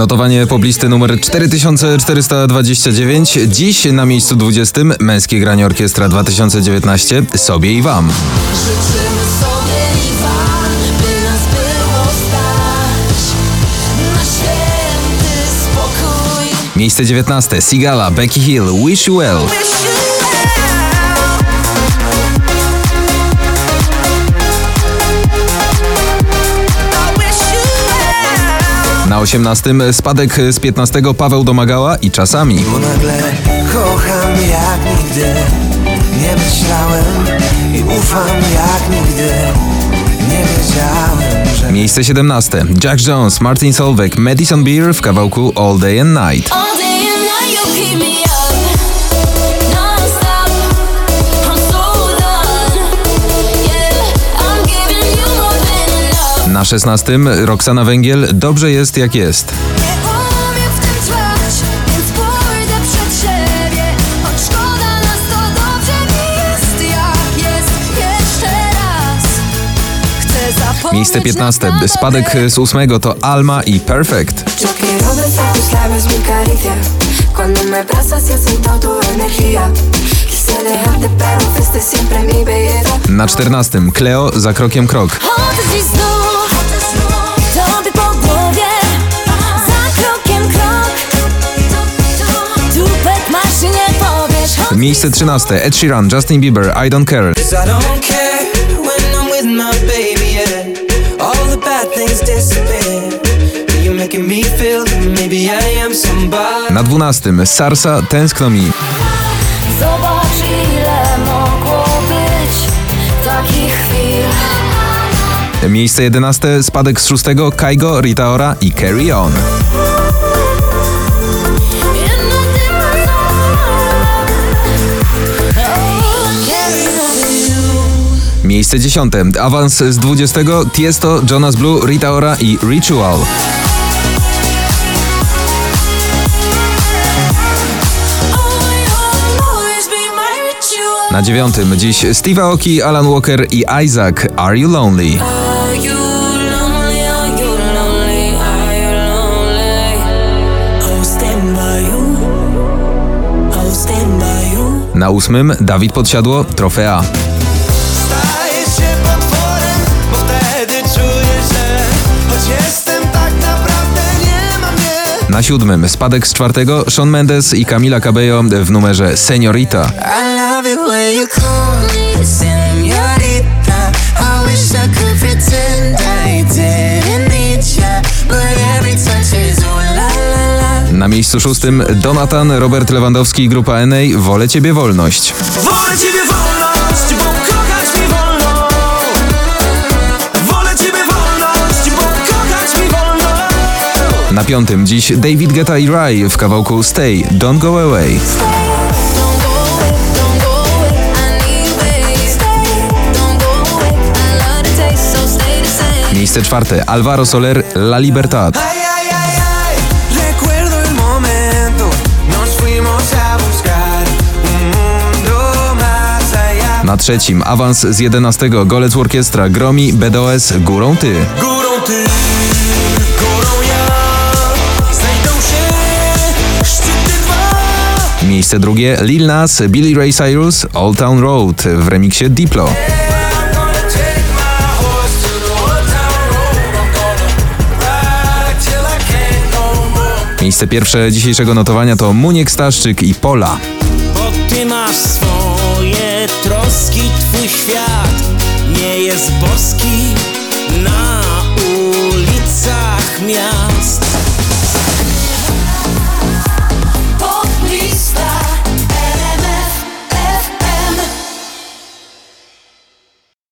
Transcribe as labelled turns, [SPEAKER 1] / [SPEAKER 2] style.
[SPEAKER 1] Notowanie poblisty numer 4429. Dziś na miejscu 20 męskie granie orkiestra 2019 sobie i wam.
[SPEAKER 2] Życzymy sobie i wam, by nas było stać na święty spokój.
[SPEAKER 1] Miejsce 19 Sigala, Becky Hill, Wish You Well. Na 18 spadek z 15 Paweł Domagała i czasami.
[SPEAKER 3] Bo nagle kocham jak nigdy Nie myślałem i ufam jak nigdy Nie wiedziałem, że
[SPEAKER 1] Miejsce 17 Jack Jones, Martin Solveig, Madison Beer w kawałku All Day and Night.
[SPEAKER 2] All day and night
[SPEAKER 1] Na 16 Roxana Węgiel, Dobrze jest jak jest. Miejsce 15
[SPEAKER 2] na
[SPEAKER 1] spadek z 8 to Alma i Perfect. Na 14 Cleo za krokiem krok. Miejsce 13 Ed Sheeran, Justin Bieber, I Don't Care. Na 12 Sarsa, Tęskno mi.
[SPEAKER 2] Zobacz ile mogło być takich chwil.
[SPEAKER 1] Miejsce 11 spadek z 6 Kaigo, Rita Ora i Carry On. Miejsce 10 awans z 20 Tiesto, Jonas Blue, Rita Ora i Ritual. Na dziewiątym dziś Steve Aoki, Alan Walker i Isaac, Are You Lonely? Na ósmym Dawid Podsiadło, Trofea. Na siódmym spadek z czwartego Shawn Mendes i Camila Cabello w numerze Seniorita. Na miejscu szóstym Donatan, Robert Lewandowski i grupa NA Wolę Ciebie Wolność.
[SPEAKER 3] Wolę ciebie wolność,
[SPEAKER 1] piątym dziś David Guetta i Rai w kawałku Stay, Don't Go Away. Miejsce czwarte Alvaro Soler, La Libertad. Na trzecim awans z 11 Golec Orkiestra Gromi, BDOS, Górą Ty.
[SPEAKER 3] Górą ty,
[SPEAKER 1] Miejsce drugie Lil Nas, Billy Ray Cyrus, Old Town Road w remiksie Diplo. Miejsce pierwsze dzisiejszego notowania to Muniek Staszczyk i Pola.
[SPEAKER 4] Bo ty masz swoje troski, twój świat nie jest boski